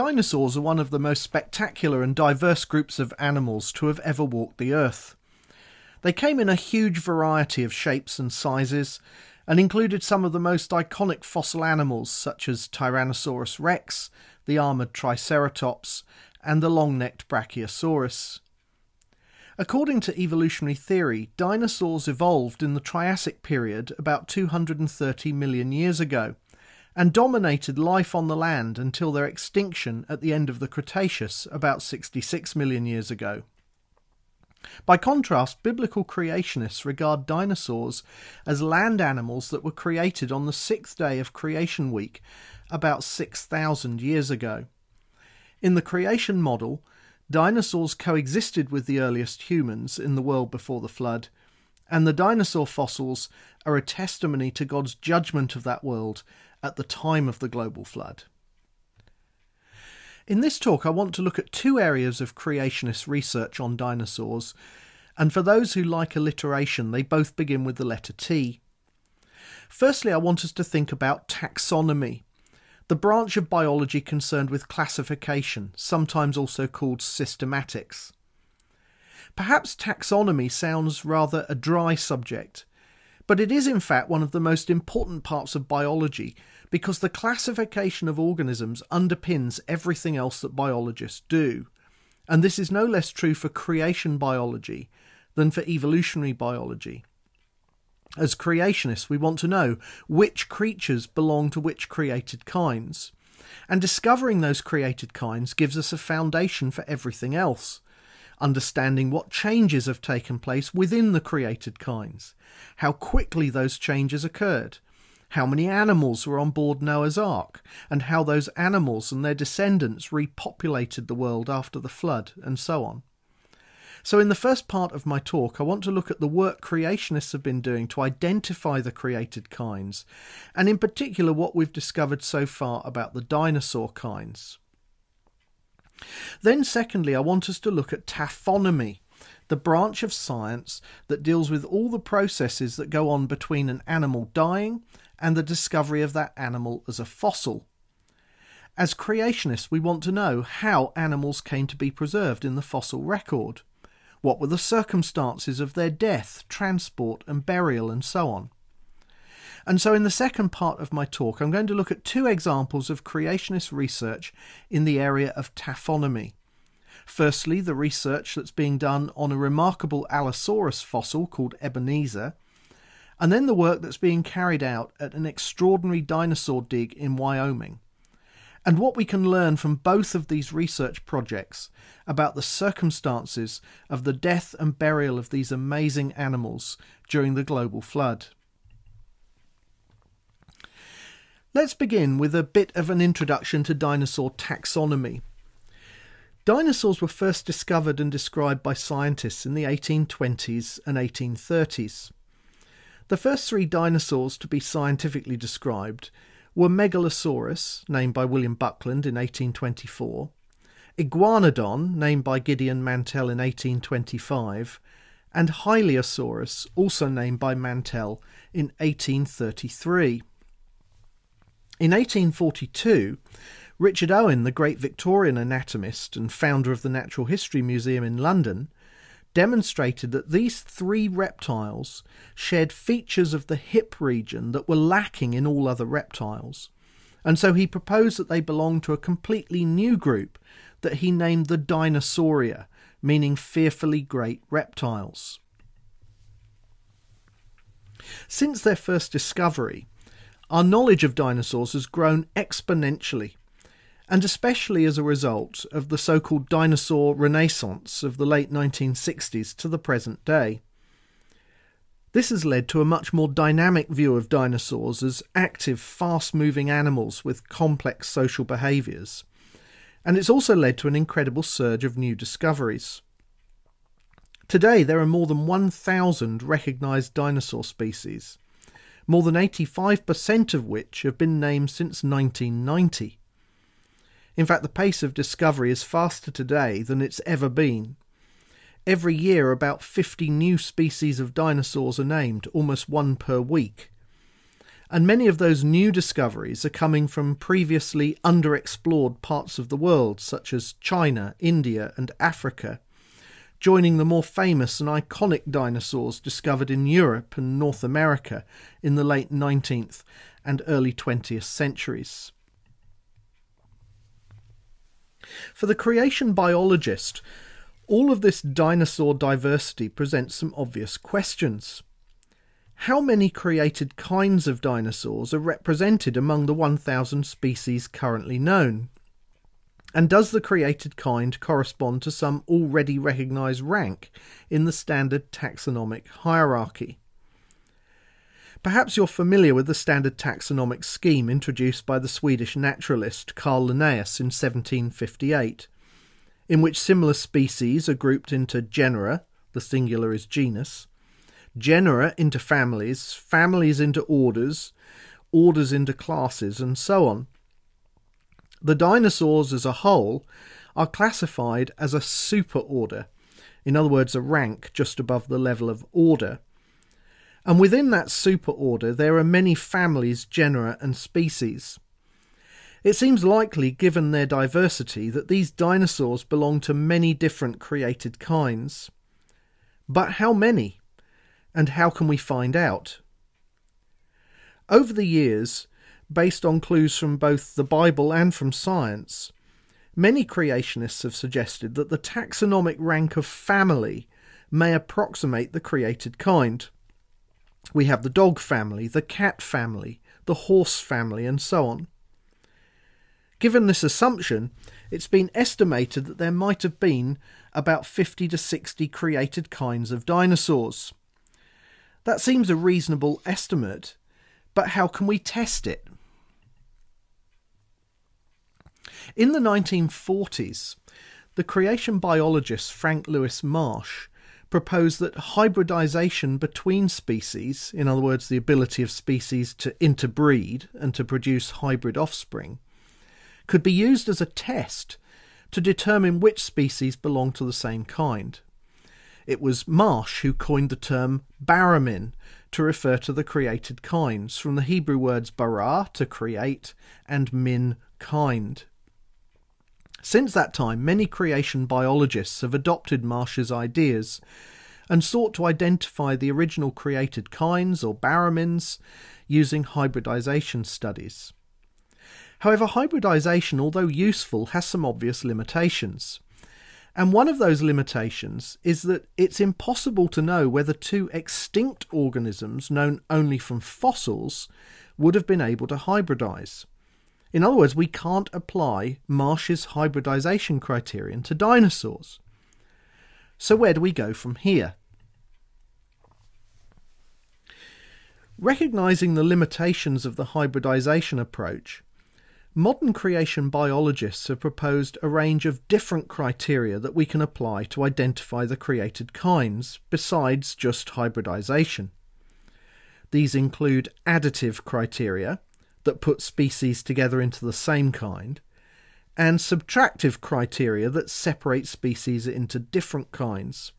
Dinosaurs are one of the most spectacular and diverse groups of animals to have ever walked the earth. They came in a huge variety of shapes and sizes and included some of the most iconic fossil animals such as Tyrannosaurus rex, the armoured Triceratops, and the long necked Brachiosaurus. According to evolutionary theory, dinosaurs evolved in the Triassic period about 230 million years ago and dominated life on the land until their extinction at the end of the Cretaceous about 66 million years ago. By contrast, biblical creationists regard dinosaurs as land animals that were created on the sixth day of creation week about 6,000 years ago. In the creation model, dinosaurs coexisted with the earliest humans in the world before the flood, and the dinosaur fossils are a testimony to God's judgment of that world at the time of the global flood. In this talk, I want to look at two areas of creationist research on dinosaurs, and for those who like alliteration, they both begin with the letter T. Firstly, I want us to think about taxonomy, the branch of biology concerned with classification, sometimes also called systematics. Perhaps taxonomy sounds rather a dry subject, but it is in fact one of the most important parts of biology because the classification of organisms underpins everything else that biologists do. And this is no less true for creation biology than for evolutionary biology. As creationists, we want to know which creatures belong to which created kinds. And discovering those created kinds gives us a foundation for everything else understanding what changes have taken place within the created kinds, how quickly those changes occurred, how many animals were on board Noah's Ark, and how those animals and their descendants repopulated the world after the flood, and so on. So, in the first part of my talk, I want to look at the work creationists have been doing to identify the created kinds, and in particular what we've discovered so far about the dinosaur kinds. Then, secondly, I want us to look at taphonomy, the branch of science that deals with all the processes that go on between an animal dying and the discovery of that animal as a fossil. As creationists, we want to know how animals came to be preserved in the fossil record. What were the circumstances of their death, transport, and burial, and so on. And so, in the second part of my talk, I'm going to look at two examples of creationist research in the area of taphonomy. Firstly, the research that's being done on a remarkable Allosaurus fossil called Ebenezer, and then the work that's being carried out at an extraordinary dinosaur dig in Wyoming. And what we can learn from both of these research projects about the circumstances of the death and burial of these amazing animals during the global flood. Let's begin with a bit of an introduction to dinosaur taxonomy. Dinosaurs were first discovered and described by scientists in the 1820s and 1830s. The first three dinosaurs to be scientifically described were Megalosaurus, named by William Buckland in 1824, Iguanodon, named by Gideon Mantell in 1825, and Hylaeosaurus, also named by Mantell in 1833. In 1842, Richard Owen, the great Victorian anatomist and founder of the Natural History Museum in London, demonstrated that these three reptiles shared features of the hip region that were lacking in all other reptiles. And so he proposed that they belonged to a completely new group that he named the Dinosauria, meaning fearfully great reptiles. Since their first discovery, our knowledge of dinosaurs has grown exponentially, and especially as a result of the so called dinosaur renaissance of the late 1960s to the present day. This has led to a much more dynamic view of dinosaurs as active, fast moving animals with complex social behaviours, and it's also led to an incredible surge of new discoveries. Today, there are more than 1,000 recognised dinosaur species, more than 85% of which have been named since 1990. In fact, the pace of discovery is faster today than it's ever been. Every year, about 50 new species of dinosaurs are named, almost one per week. And many of those new discoveries are coming from previously underexplored parts of the world, such as China, India, and Africa, joining the more famous and iconic dinosaurs discovered in Europe and North America in the late 19th and early 20th centuries. For the creation biologist, all of this dinosaur diversity presents some obvious questions. How many created kinds of dinosaurs are represented among the 1,000 species currently known? And does the created kind correspond to some already recognised rank in the standard taxonomic hierarchy? Perhaps you're familiar with the standard taxonomic scheme introduced by the Swedish naturalist Carl Linnaeus in 1758, in which similar species are grouped into genera, the singular is genus, genera into families, families into orders, orders into classes, and so on. The dinosaurs as a whole are classified as a superorder, in other words, a rank just above the level of order. And within that superorder, there are many families, genera, and species. It seems likely, given their diversity, that these dinosaurs belong to many different created kinds. But how many? And how can we find out? Over the years, based on clues from both the Bible and from science, many creationists have suggested that the taxonomic rank of family may approximate the created kind. We have the dog family, the cat family, the horse family, and so on. Given this assumption, it's been estimated that there might have been about 50 to 60 created kinds of dinosaurs. That seems a reasonable estimate, but how can we test it? In the 1940s, the creation biologist Frank Lewis Marsh proposed that hybridization between species, in other words, the ability of species to interbreed and to produce hybrid offspring, could be used as a test to determine which species belong to the same kind. It was Marsh who coined the term baramin to refer to the created kinds, from the Hebrew words bara, to create, and min, kind. Since that time, many creation biologists have adopted Marsh's ideas and sought to identify the original created kinds or baramins using hybridization studies. However, hybridization, although useful, has some obvious limitations. And one of those limitations is that it's impossible to know whether two extinct organisms known only from fossils would have been able to hybridize. In other words, we can't apply Marsh's hybridization criterion to dinosaurs. So, where do we go from here? Recognizing the limitations of the hybridization approach, modern creation biologists have proposed a range of different criteria that we can apply to identify the created kinds, besides just hybridization. These include additive criteria, that put species together into the same kind, and subtractive criteria that separate species into different kinds.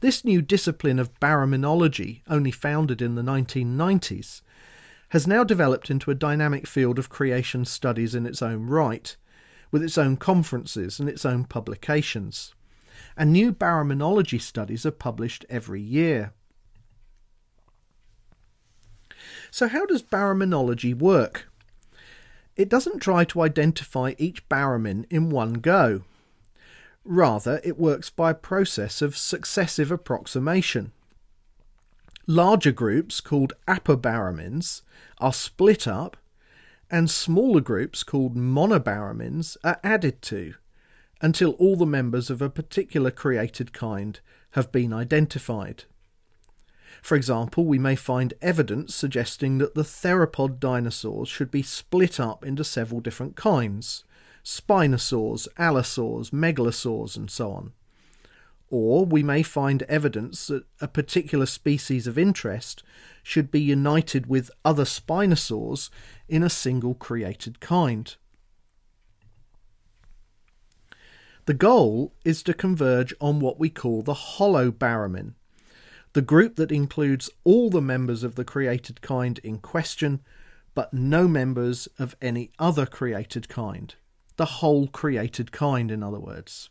This new discipline of baraminology, only founded in the 1990s, has now developed into a dynamic field of creation studies in its own right, with its own conferences and its own publications. And new baraminology studies are published every year. So, how does baraminology work? It doesn't try to identify each baramin in one go. Rather, it works by a process of successive approximation. Larger groups, called apobaramins, are split up, and smaller groups, called monobaramins, are added to, until all the members of a particular created kind have been identified. For example, we may find evidence suggesting that the theropod dinosaurs should be split up into several different kinds spinosaurs, allosaurs, megalosaurs, and so on. Or we may find evidence that a particular species of interest should be united with other spinosaurs in a single created kind. The goal is to converge on what we call the holobaramin, the group that includes all the members of the created kind in question, but no members of any other created kind. The whole created kind, in other words.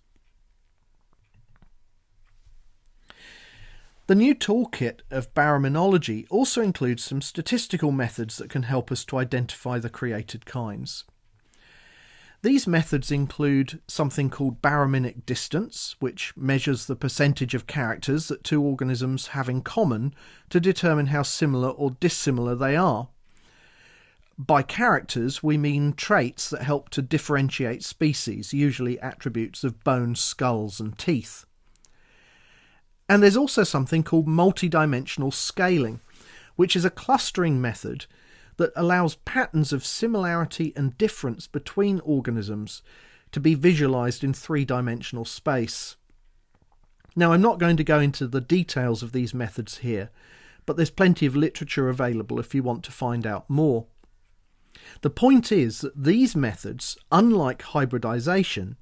The new toolkit of baraminology also includes some statistical methods that can help us to identify the created kinds. These methods include something called baraminic distance, which measures the percentage of characters that two organisms have in common to determine how similar or dissimilar they are. By characters, we mean traits that help to differentiate species, usually attributes of bones, skulls, and teeth. And there's also something called multidimensional scaling, which is a clustering method that allows patterns of similarity and difference between organisms to be visualized in three dimensional space. Now, I'm not going to go into the details of these methods here, but there's plenty of literature available if you want to find out more. The point is that these methods, unlike hybridization,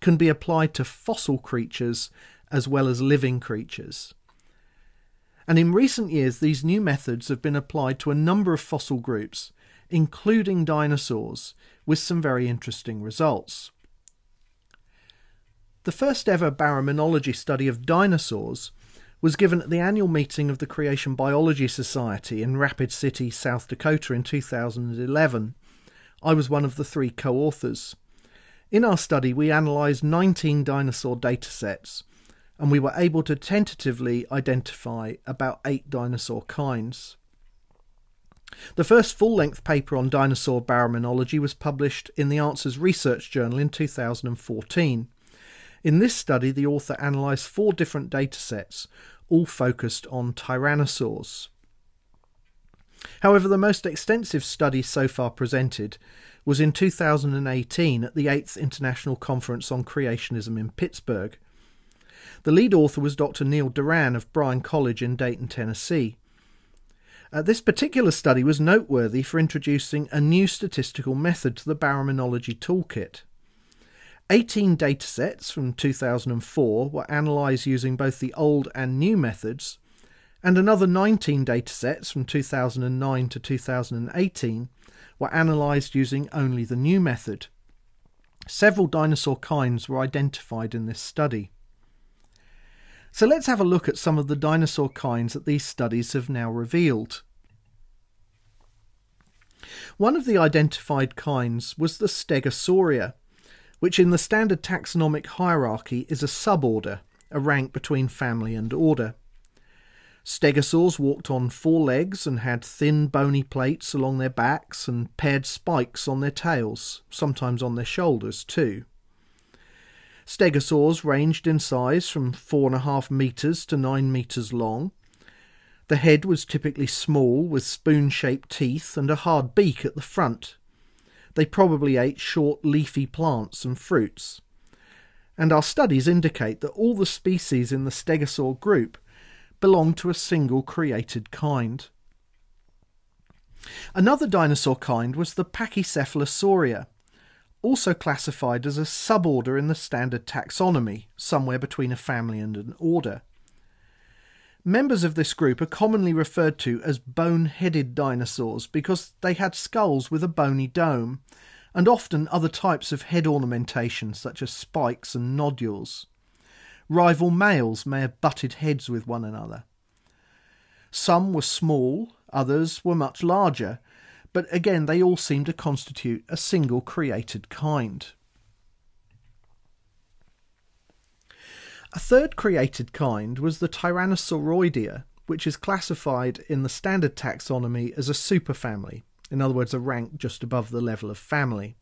can be applied to fossil creatures as well as living creatures. And in recent years, these new methods have been applied to a number of fossil groups, including dinosaurs, with some very interesting results. The first ever baraminology study of dinosaurs was given at the annual meeting of the Creation Biology Society in Rapid City, South Dakota in 2011. I was one of the three co authors. In our study, we analysed 19 dinosaur datasets and we were able to tentatively identify about eight dinosaur kinds. The first full length paper on dinosaur baraminology was published in the Answers Research Journal in 2014. In this study, the author analysed four different datasets, all focused on tyrannosaurs. However, the most extensive study so far presented was in 2018 at the 8th International Conference on Creationism in Pittsburgh, the lead author was Dr. Neil Doran of Bryan College in Dayton, Tennessee. Uh, this particular study was noteworthy for introducing a new statistical method to the baraminology toolkit. 18 datasets from 2004 were analysed using both the old and new methods, and another 19 datasets from 2009 to 2018 were analysed using only the new method. Several dinosaur kinds were identified in this study. So let's have a look at some of the dinosaur kinds that these studies have now revealed. One of the identified kinds was the Stegosauria, which in the standard taxonomic hierarchy is a suborder, a rank between family and order. Stegosaurs walked on four legs and had thin bony plates along their backs and paired spikes on their tails, sometimes on their shoulders too. Stegosaurs ranged in size from 4.5 metres to 9 metres long. The head was typically small, with spoon shaped teeth and a hard beak at the front. They probably ate short, leafy plants and fruits. And our studies indicate that all the species in the stegosaur group belong to a single created kind. Another dinosaur kind was the Pachycephalosauria, also classified as a suborder in the standard taxonomy, somewhere between a family and an order. Members of this group are commonly referred to as bone headed dinosaurs because they had skulls with a bony dome, and often other types of head ornamentation such as spikes and nodules. Rival males may have butted heads with one another. Some were small, others were much larger, but again, they all seem to constitute a single created kind. A third created kind was the Tyrannosauroidea, which is classified in the standard taxonomy as a superfamily, in other words, a rank just above the level of family.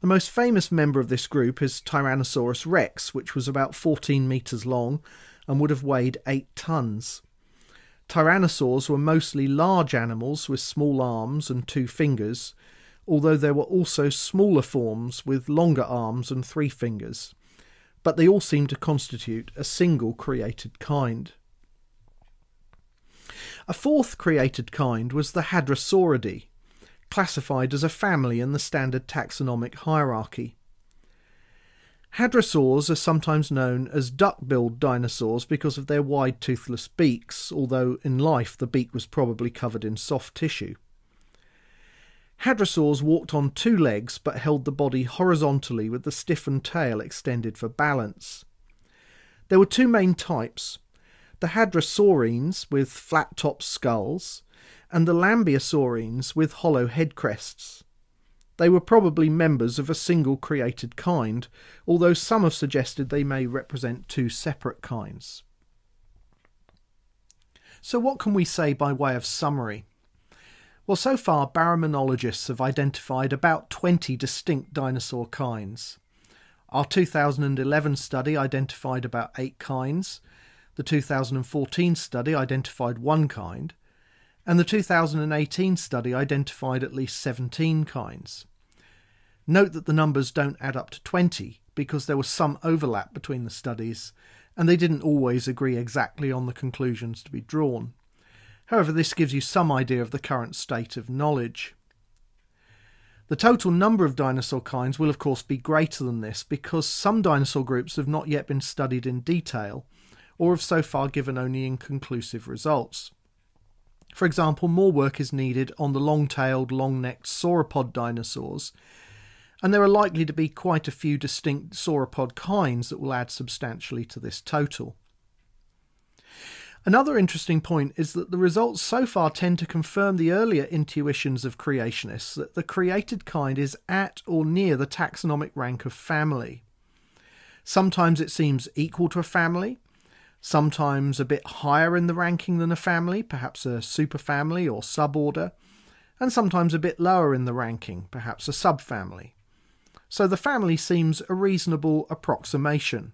The most famous member of this group is Tyrannosaurus rex, which was about 14 metres long and would have weighed 8 tonnes. Tyrannosaurs were mostly large animals with small arms and two fingers, although there were also smaller forms with longer arms and three fingers. But they all seem to constitute a single created kind. A fourth created kind was the Hadrosauridae, classified as a family in the standard taxonomic hierarchy. Hadrosaurs are sometimes known as duck-billed dinosaurs because of their wide toothless beaks, although in life the beak was probably covered in soft tissue. Hadrosaurs walked on two legs but held the body horizontally with the stiffened tail extended for balance. There were two main types the hadrosaurines with flat topped skulls, and the lambeosaurines with hollow head crests. They were probably members of a single created kind, although some have suggested they may represent two separate kinds. So, what can we say by way of summary? Well, so far, baraminologists have identified about 20 distinct dinosaur kinds. Our 2011 study identified about eight kinds, the 2014 study identified one kind, and the 2018 study identified at least 17 kinds. Note that the numbers don't add up to 20 because there was some overlap between the studies and they didn't always agree exactly on the conclusions to be drawn. However, this gives you some idea of the current state of knowledge. The total number of dinosaur kinds will, of course, be greater than this because some dinosaur groups have not yet been studied in detail or have so far given only inconclusive results. For example, more work is needed on the long tailed, long necked sauropod dinosaurs, and there are likely to be quite a few distinct sauropod kinds that will add substantially to this total. Another interesting point is that the results so far tend to confirm the earlier intuitions of creationists that the created kind is at or near the taxonomic rank of family. Sometimes it seems equal to a family, sometimes a bit higher in the ranking than a family, perhaps a superfamily or suborder, and sometimes a bit lower in the ranking, perhaps a subfamily. So the family seems a reasonable approximation.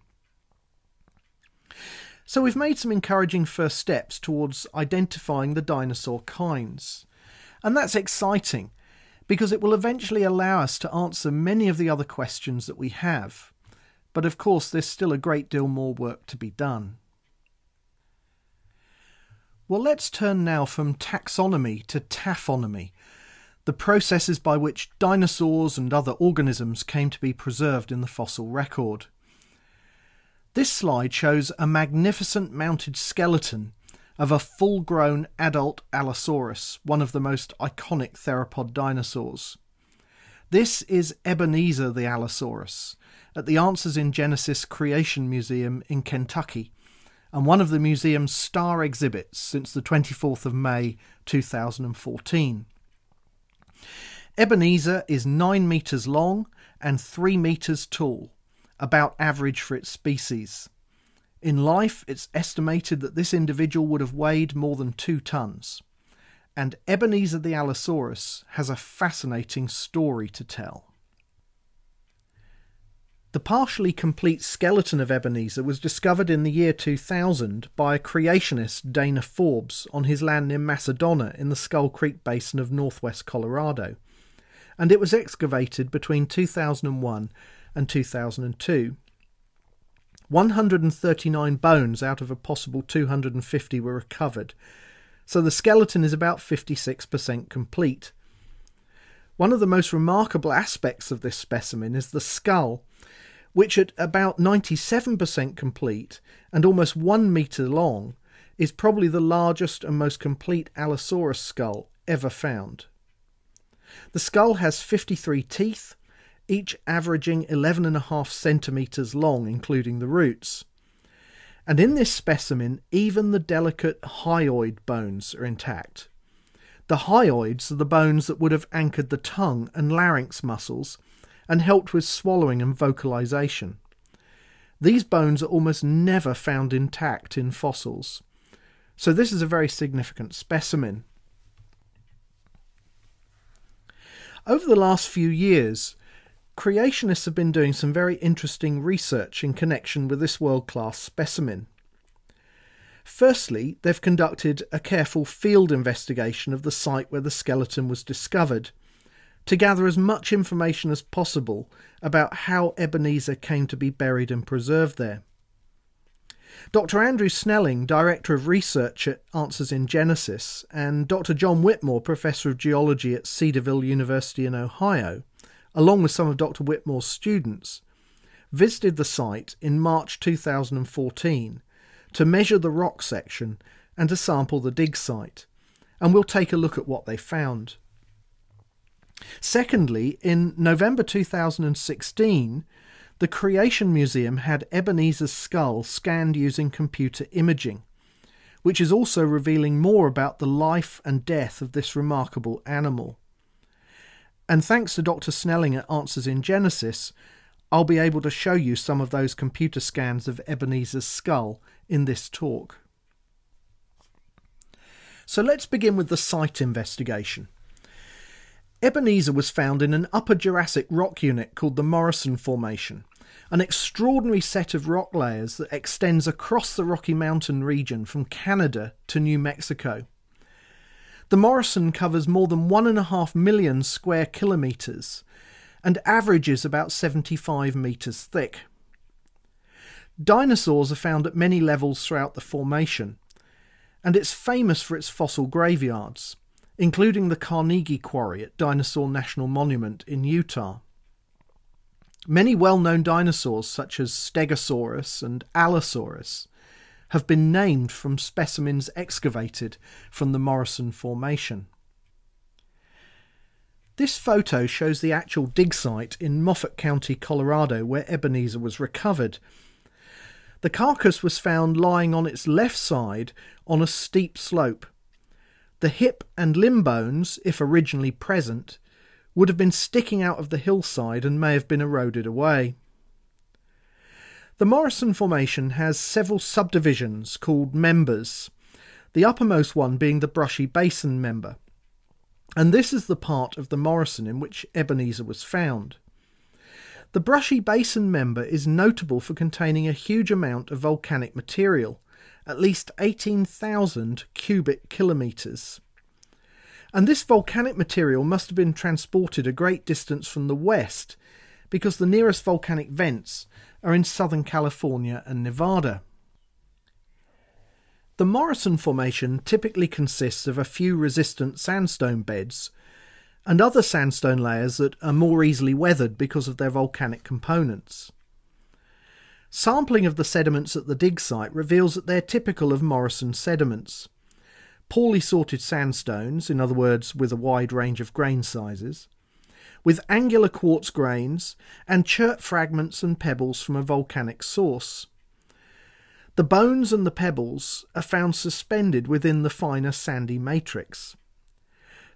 So we've made some encouraging first steps towards identifying the dinosaur kinds. And that's exciting because it will eventually allow us to answer many of the other questions that we have. But of course, there's still a great deal more work to be done. Well, let's turn now from taxonomy to taphonomy, the processes by which dinosaurs and other organisms came to be preserved in the fossil record. This slide shows a magnificent mounted skeleton of a full grown adult Allosaurus, one of the most iconic theropod dinosaurs. This is Ebenezer the Allosaurus at the Answers in Genesis Creation Museum in Kentucky and one of the museum's star exhibits since the 24th of May 2014. Ebenezer is 9 metres long and 3 metres tall, about average for its species. In life, it's estimated that this individual would have weighed more than 2 tons. And Ebenezer the Allosaurus has a fascinating story to tell. The partially complete skeleton of Ebenezer was discovered in the year 2000 by a creationist Dana Forbes on his land near Massadona in the Skull Creek Basin of northwest Colorado, and it was excavated between 2001 and 2002. 139 bones out of a possible 250 were recovered, so the skeleton is about 56% complete. One of the most remarkable aspects of this specimen is the skull, which at about 97% complete and almost one metre long is probably the largest and most complete Allosaurus skull ever found. The skull has 53 teeth, each averaging 11.5 centimetres long, including the roots. And in this specimen, even the delicate hyoid bones are intact. The hyoids are the bones that would have anchored the tongue and larynx muscles and helped with swallowing and vocalization. These bones are almost never found intact in fossils, so this is a very significant specimen. Over the last few years, creationists have been doing some very interesting research in connection with this world class specimen. Firstly, they've conducted a careful field investigation of the site where the skeleton was discovered to gather as much information as possible about how Ebenezer came to be buried and preserved there. Dr. Andrew Snelling, Director of Research at Answers in Genesis, and Dr. John Whitmore, Professor of Geology at Cedarville University in Ohio, along with some of Dr. Whitmore's students, visited the site in March 2014 to measure the rock section and to sample the dig site, and we'll take a look at what they found. Secondly, in November 2016, the Creation Museum had Ebenezer's skull scanned using computer imaging, which is also revealing more about the life and death of this remarkable animal. And thanks to Dr. Snelling at Answers in Genesis, I'll be able to show you some of those computer scans of Ebenezer's skull in this talk. So let's begin with the site investigation. Ebenezer was found in an Upper Jurassic rock unit called the Morrison Formation, an extraordinary set of rock layers that extends across the Rocky Mountain region from Canada to New Mexico. The Morrison covers more than one and a half million square kilometres and averages about 75 metres thick. Dinosaurs are found at many levels throughout the formation, and it's famous for its fossil graveyards including the Carnegie Quarry at Dinosaur National Monument in Utah. Many well known dinosaurs, such as Stegosaurus and Allosaurus, have been named from specimens excavated from the Morrison Formation. This photo shows the actual dig site in Moffat County, Colorado, where Ebenezer was recovered. The carcass was found lying on its left side on a steep slope the hip and limb bones, if originally present, would have been sticking out of the hillside and may have been eroded away. The Morrison Formation has several subdivisions called members, the uppermost one being the Brushy Basin member. And this is the part of the Morrison in which Ebenezer was found. The Brushy Basin member is notable for containing a huge amount of volcanic material, at least 18,000 cubic kilometres. And this volcanic material must have been transported a great distance from the west because the nearest volcanic vents are in southern California and Nevada. The Morrison Formation typically consists of a few resistant sandstone beds and other sandstone layers that are more easily weathered because of their volcanic components. Sampling of the sediments at the dig site reveals that they're typical of Morrison sediments. Poorly sorted sandstones, in other words, with a wide range of grain sizes, with angular quartz grains and chert fragments and pebbles from a volcanic source. The bones and the pebbles are found suspended within the finer sandy matrix.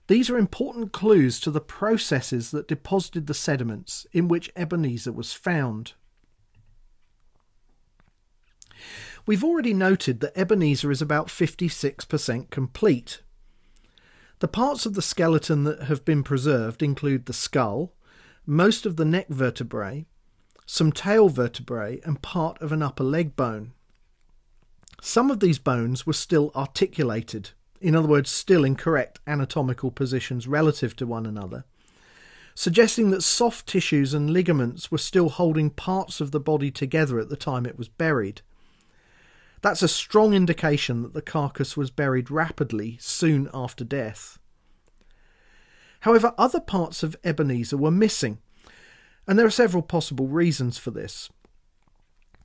These are important clues to the processes that deposited the sediments in which Ebenezer was found. We've already noted that Ebenezer is about 56% complete. The parts of the skeleton that have been preserved include the skull, most of the neck vertebrae, some tail vertebrae, and part of an upper leg bone. Some of these bones were still articulated, in other words, still in correct anatomical positions relative to one another, suggesting that soft tissues and ligaments were still holding parts of the body together at the time it was buried. That's a strong indication that the carcass was buried rapidly soon after death. However, other parts of Ebenezer were missing, and there are several possible reasons for this.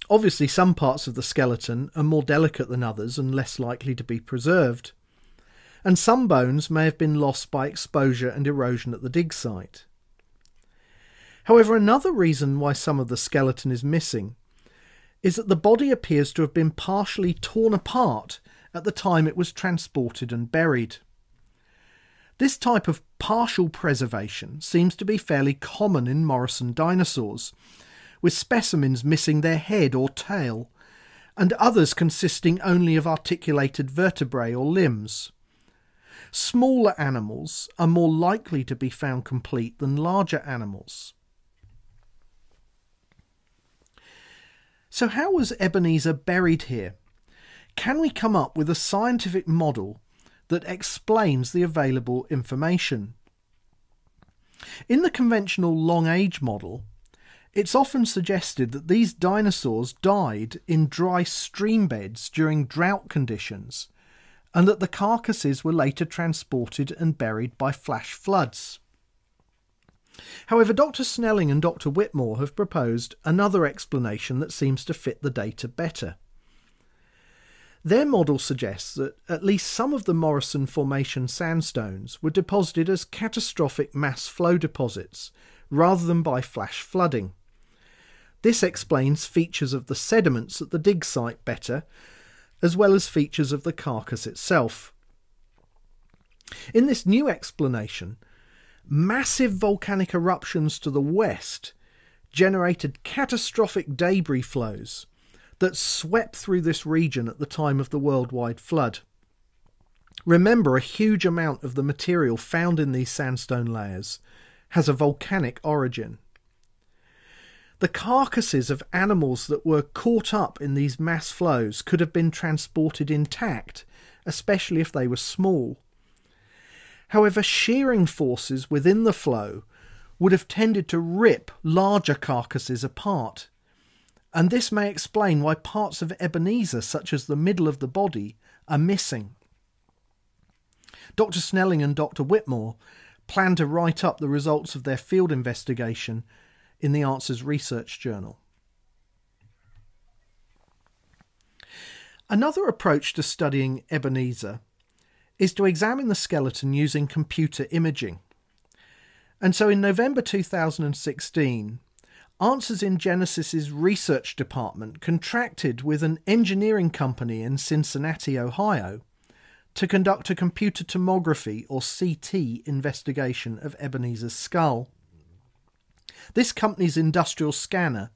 Obviously, some parts of the skeleton are more delicate than others and less likely to be preserved, and some bones may have been lost by exposure and erosion at the dig site. However, another reason why some of the skeleton is missing is that the body appears to have been partially torn apart at the time it was transported and buried. This type of partial preservation seems to be fairly common in Morrison dinosaurs, with specimens missing their head or tail, and others consisting only of articulated vertebrae or limbs. Smaller animals are more likely to be found complete than larger animals. So, how was Ebenezer buried here? Can we come up with a scientific model that explains the available information? In the conventional long age model, it's often suggested that these dinosaurs died in dry stream beds during drought conditions, and that the carcasses were later transported and buried by flash floods. However, Dr. Snelling and Dr. Whitmore have proposed another explanation that seems to fit the data better. Their model suggests that at least some of the Morrison Formation sandstones were deposited as catastrophic mass flow deposits rather than by flash flooding. This explains features of the sediments at the dig site better, as well as features of the carcass itself. In this new explanation, massive volcanic eruptions to the west generated catastrophic debris flows that swept through this region at the time of the worldwide flood. Remember, a huge amount of the material found in these sandstone layers has a volcanic origin. The carcasses of animals that were caught up in these mass flows could have been transported intact, especially if they were small. However, shearing forces within the flow would have tended to rip larger carcasses apart. And this may explain why parts of Ebenezer, such as the middle of the body, are missing. Dr. Snelling and Dr. Whitmore plan to write up the results of their field investigation in the Answers Research Journal. Another approach to studying Ebenezer is to examine the skeleton using computer imaging. And so in November 2016, Answers in Genesis's research department contracted with an engineering company in Cincinnati, Ohio, to conduct a computer tomography or CT investigation of Ebenezer's skull. This company's industrial scanner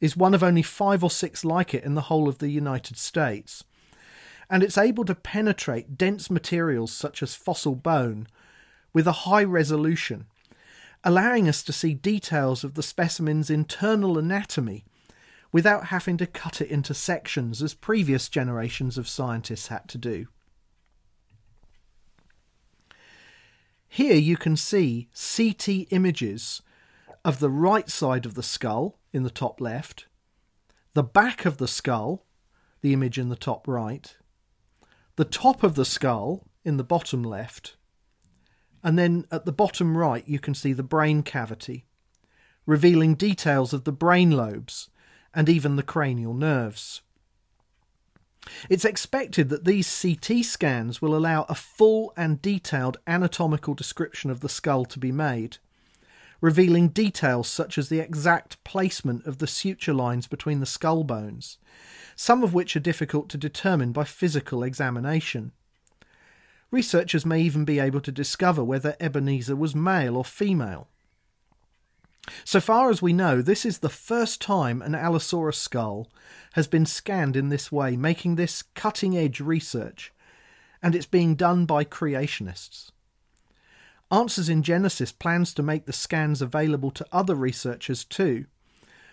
is one of only five or six like it in the whole of the United States, and it's able to penetrate dense materials such as fossil bone with a high resolution, allowing us to see details of the specimen's internal anatomy without having to cut it into sections as previous generations of scientists had to do. Here you can see CT images of the right side of the skull in the top left, the back of the skull, the image in the top right, the top of the skull in the bottom left, and then at the bottom right you can see the brain cavity, revealing details of the brain lobes and even the cranial nerves. It's expected that these CT scans will allow a full and detailed anatomical description of the skull to be made, revealing details such as the exact placement of the suture lines between the skull bones, some of which are difficult to determine by physical examination. Researchers may even be able to discover whether Ebenezer was male or female. So far as we know, this is the first time an Allosaurus skull has been scanned in this way, making this cutting edge research, and it's being done by creationists. Answers in Genesis plans to make the scans available to other researchers too,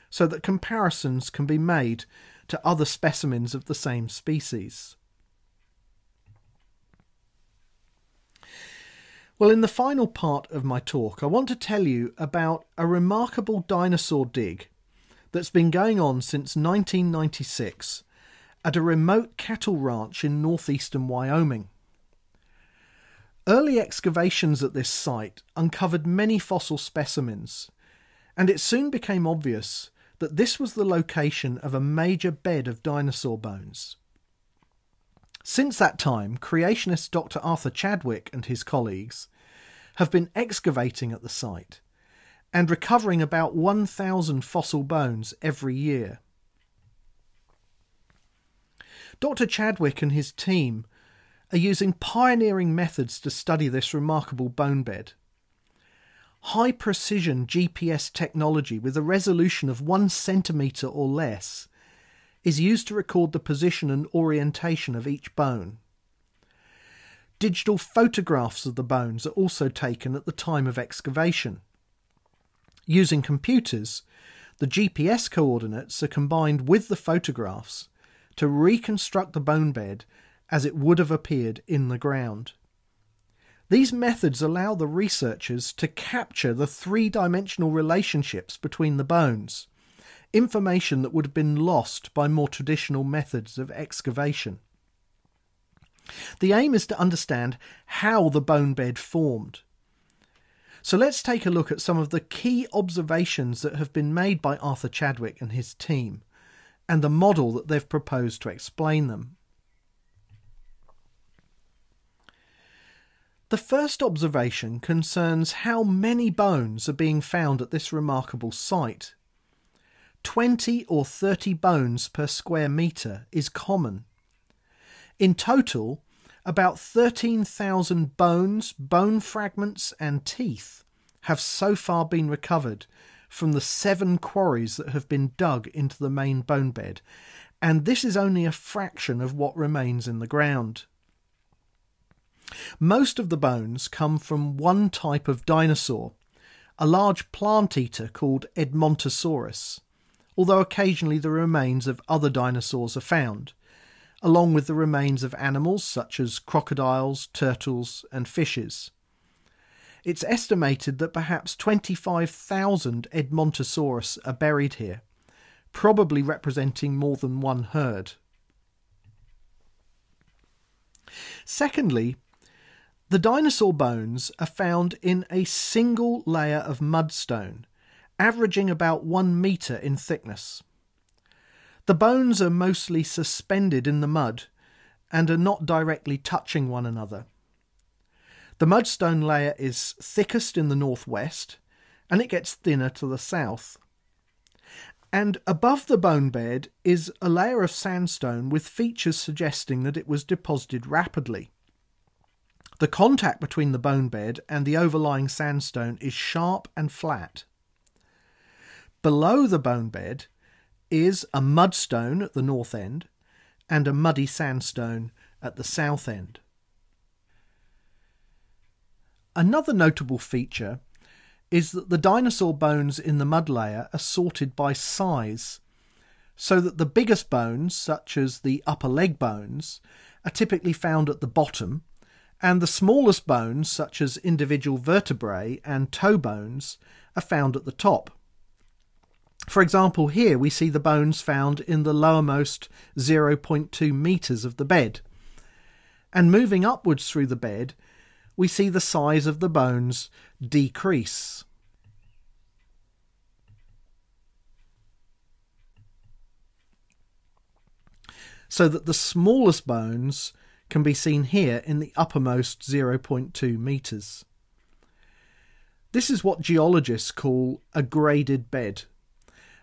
so that comparisons can be made to other specimens of the same species. Well, in the final part of my talk, I want to tell you about a remarkable dinosaur dig that's been going on since 1996 at a remote cattle ranch in northeastern Wyoming. Early excavations at this site uncovered many fossil specimens, and it soon became obvious that this was the location of a major bed of dinosaur bones. Since that time, creationist Dr. Arthur Chadwick and his colleagues have been excavating at the site and recovering about 1,000 fossil bones every year. Dr. Chadwick and his team are using pioneering methods to study this remarkable bone bed. High precision GPS technology with a resolution of one centimetre or less is used to record the position and orientation of each bone. Digital photographs of the bones are also taken at the time of excavation. Using computers, the GPS coordinates are combined with the photographs to reconstruct the bone bed as it would have appeared in the ground. These methods allow the researchers to capture the three dimensional relationships between the bones, information that would have been lost by more traditional methods of excavation. The aim is to understand how the bone bed formed. So let's take a look at some of the key observations that have been made by Arthur Chadwick and his team, and the model that they've proposed to explain them. The first observation concerns how many bones are being found at this remarkable site. 20 or 30 bones per square metre is common. In total, about 13,000 bones, bone fragments, and teeth have so far been recovered from the seven quarries that have been dug into the main bone bed, and this is only a fraction of what remains in the ground. Most of the bones come from one type of dinosaur, a large plant eater called Edmontosaurus, although occasionally the remains of other dinosaurs are found, along with the remains of animals such as crocodiles, turtles, and fishes. It's estimated that perhaps 25,000 Edmontosaurus are buried here, probably representing more than one herd. Secondly, the dinosaur bones are found in a single layer of mudstone, averaging about one metre in thickness. The bones are mostly suspended in the mud and are not directly touching one another. The mudstone layer is thickest in the northwest and it gets thinner to the south. And above the bone bed is a layer of sandstone with features suggesting that it was deposited rapidly. The contact between the bone bed and the overlying sandstone is sharp and flat. Below the bone bed is a mudstone at the north end and a muddy sandstone at the south end. Another notable feature is that the dinosaur bones in the mud layer are sorted by size, so that the biggest bones, such as the upper leg bones, are typically found at the bottom and the smallest bones, such as individual vertebrae and toe bones, are found at the top. For example, here we see the bones found in the lowermost 0.2 metres of the bed. And moving upwards through the bed, we see the size of the bones decrease. So that the smallest bones can be seen here in the uppermost 0.2 metres. This is what geologists call a graded bed,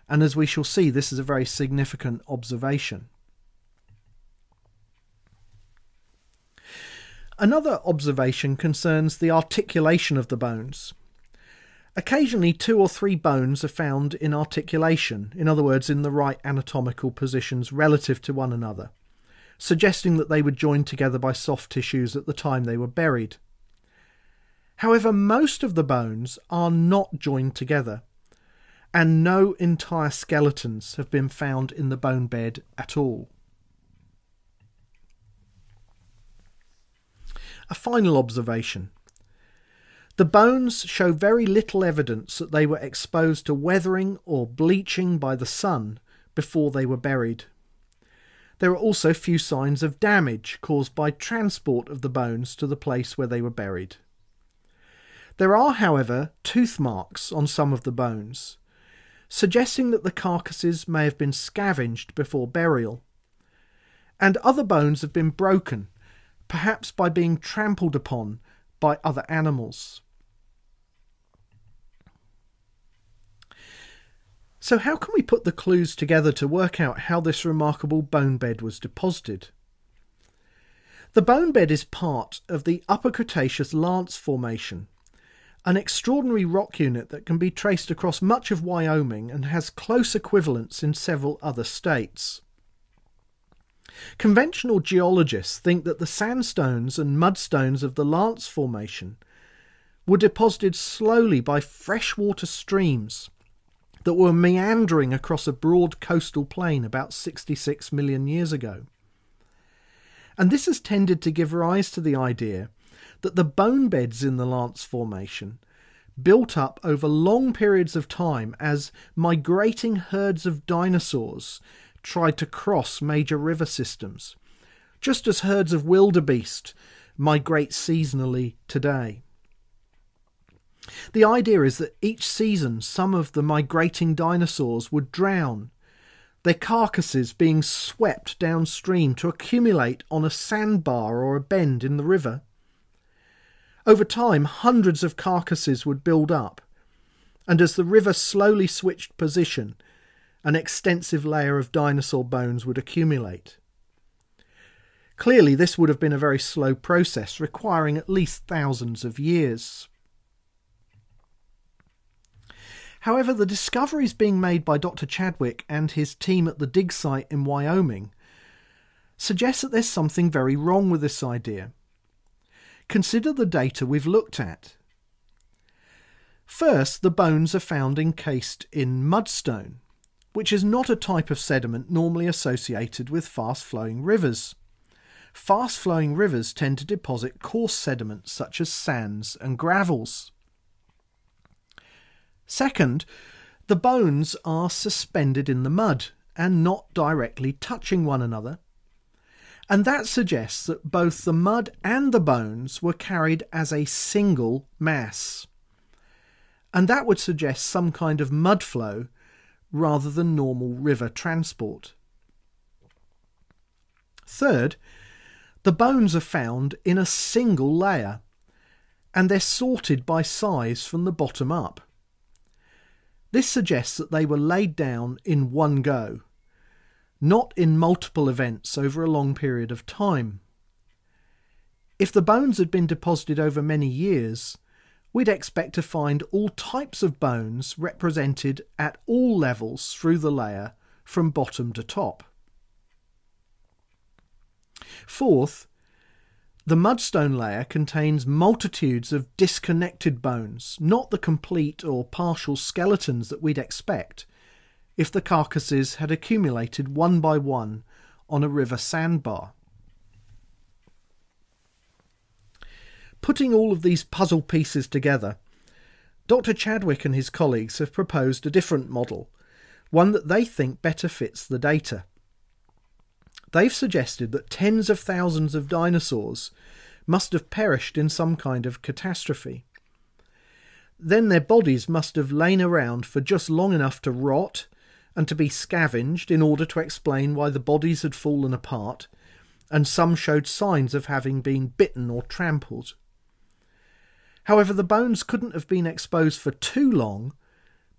and as we shall see, this is a very significant observation. Another observation concerns the articulation of the bones. Occasionally, two or three bones are found in articulation, in other words, in the right anatomical positions relative to one another suggesting that they were joined together by soft tissues at the time they were buried. However, most of the bones are not joined together, and no entire skeletons have been found in the bone bed at all. A final observation. The bones show very little evidence that they were exposed to weathering or bleaching by the sun before they were buried. There are also few signs of damage caused by transport of the bones to the place where they were buried. There are, however, tooth marks on some of the bones, suggesting that the carcasses may have been scavenged before burial. And other bones have been broken, perhaps by being trampled upon by other animals. So, how can we put the clues together to work out how this remarkable bone bed was deposited? The bone bed is part of the Upper Cretaceous Lance Formation, an extraordinary rock unit that can be traced across much of Wyoming and has close equivalents in several other states. Conventional geologists think that the sandstones and mudstones of the Lance Formation were deposited slowly by freshwater streams that were meandering across a broad coastal plain about 66 million years ago. And this has tended to give rise to the idea that the bone beds in the Lance Formation built up over long periods of time as migrating herds of dinosaurs tried to cross major river systems, just as herds of wildebeest migrate seasonally today. The idea is that each season some of the migrating dinosaurs would drown, their carcasses being swept downstream to accumulate on a sandbar or a bend in the river. Over time, hundreds of carcasses would build up, and as the river slowly switched position, an extensive layer of dinosaur bones would accumulate. Clearly, this would have been a very slow process, requiring at least thousands of years. However, the discoveries being made by Dr. Chadwick and his team at the dig site in Wyoming suggest that there's something very wrong with this idea. Consider the data we've looked at. First, the bones are found encased in mudstone, which is not a type of sediment normally associated with fast flowing rivers. Fast flowing rivers tend to deposit coarse sediments such as sands and gravels. Second, the bones are suspended in the mud and not directly touching one another. And that suggests that both the mud and the bones were carried as a single mass. And that would suggest some kind of mud flow rather than normal river transport. Third, the bones are found in a single layer and they're sorted by size from the bottom up. This suggests that they were laid down in one go, not in multiple events over a long period of time. If the bones had been deposited over many years, we'd expect to find all types of bones represented at all levels through the layer from bottom to top. Fourth, the mudstone layer contains multitudes of disconnected bones, not the complete or partial skeletons that we'd expect if the carcasses had accumulated one by one on a river sandbar. Putting all of these puzzle pieces together, Dr. Chadwick and his colleagues have proposed a different model, one that they think better fits the data. They've suggested that tens of thousands of dinosaurs must have perished in some kind of catastrophe. Then their bodies must have lain around for just long enough to rot and to be scavenged in order to explain why the bodies had fallen apart, and some showed signs of having been bitten or trampled. However, the bones couldn't have been exposed for too long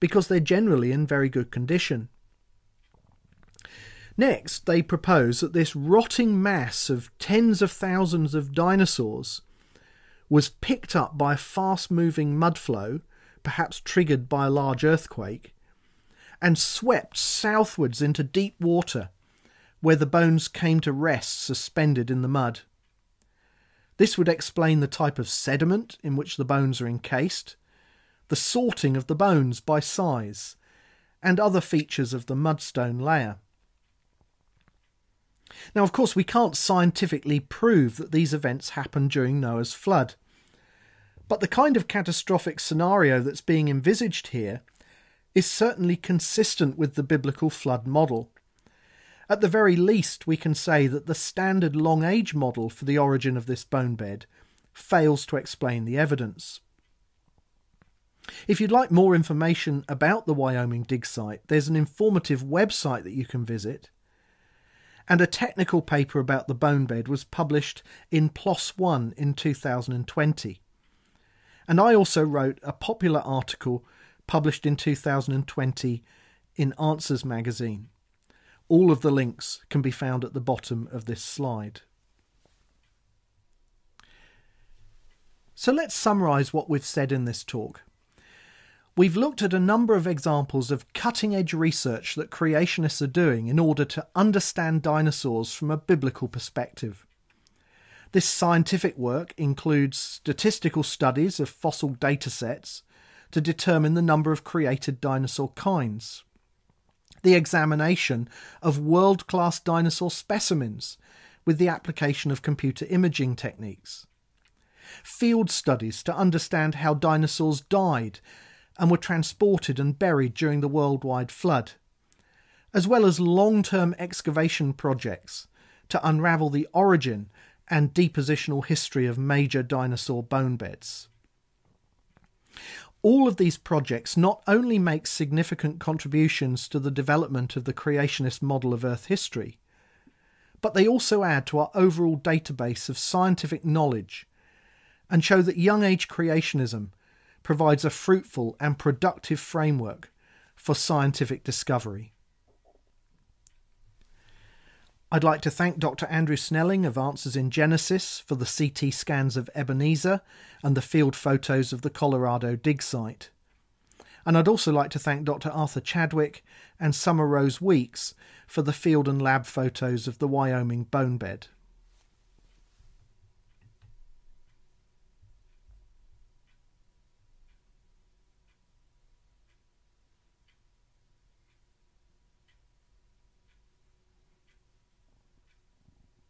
because they're generally in very good condition. Next, they propose that this rotting mass of tens of thousands of dinosaurs was picked up by a fast moving mud flow, perhaps triggered by a large earthquake, and swept southwards into deep water, where the bones came to rest suspended in the mud. This would explain the type of sediment in which the bones are encased, the sorting of the bones by size, and other features of the mudstone layer. Now, of course, we can't scientifically prove that these events happened during Noah's flood. But the kind of catastrophic scenario that's being envisaged here is certainly consistent with the biblical flood model. At the very least, we can say that the standard long age model for the origin of this bone bed fails to explain the evidence. If you'd like more information about the Wyoming dig site, there's an informative website that you can visit and a technical paper about the bone bed was published in PLOS One in 2020. And I also wrote a popular article published in 2020 in Answers magazine. All of the links can be found at the bottom of this slide. So let's summarise what we've said in this talk. We've looked at a number of examples of cutting edge research that creationists are doing in order to understand dinosaurs from a biblical perspective. This scientific work includes statistical studies of fossil datasets to determine the number of created dinosaur kinds, the examination of world class dinosaur specimens with the application of computer imaging techniques, field studies to understand how dinosaurs died and were transported and buried during the worldwide flood, as well as long term excavation projects to unravel the origin and depositional history of major dinosaur bone beds. All of these projects not only make significant contributions to the development of the creationist model of Earth history, but they also add to our overall database of scientific knowledge and show that young age creationism provides a fruitful and productive framework for scientific discovery. I'd like to thank Dr. Andrew Snelling of Answers in Genesis for the CT scans of Ebenezer and the field photos of the Colorado dig site. And I'd also like to thank Dr. Arthur Chadwick and Summer Rose Weeks for the field and lab photos of the Wyoming bone bed.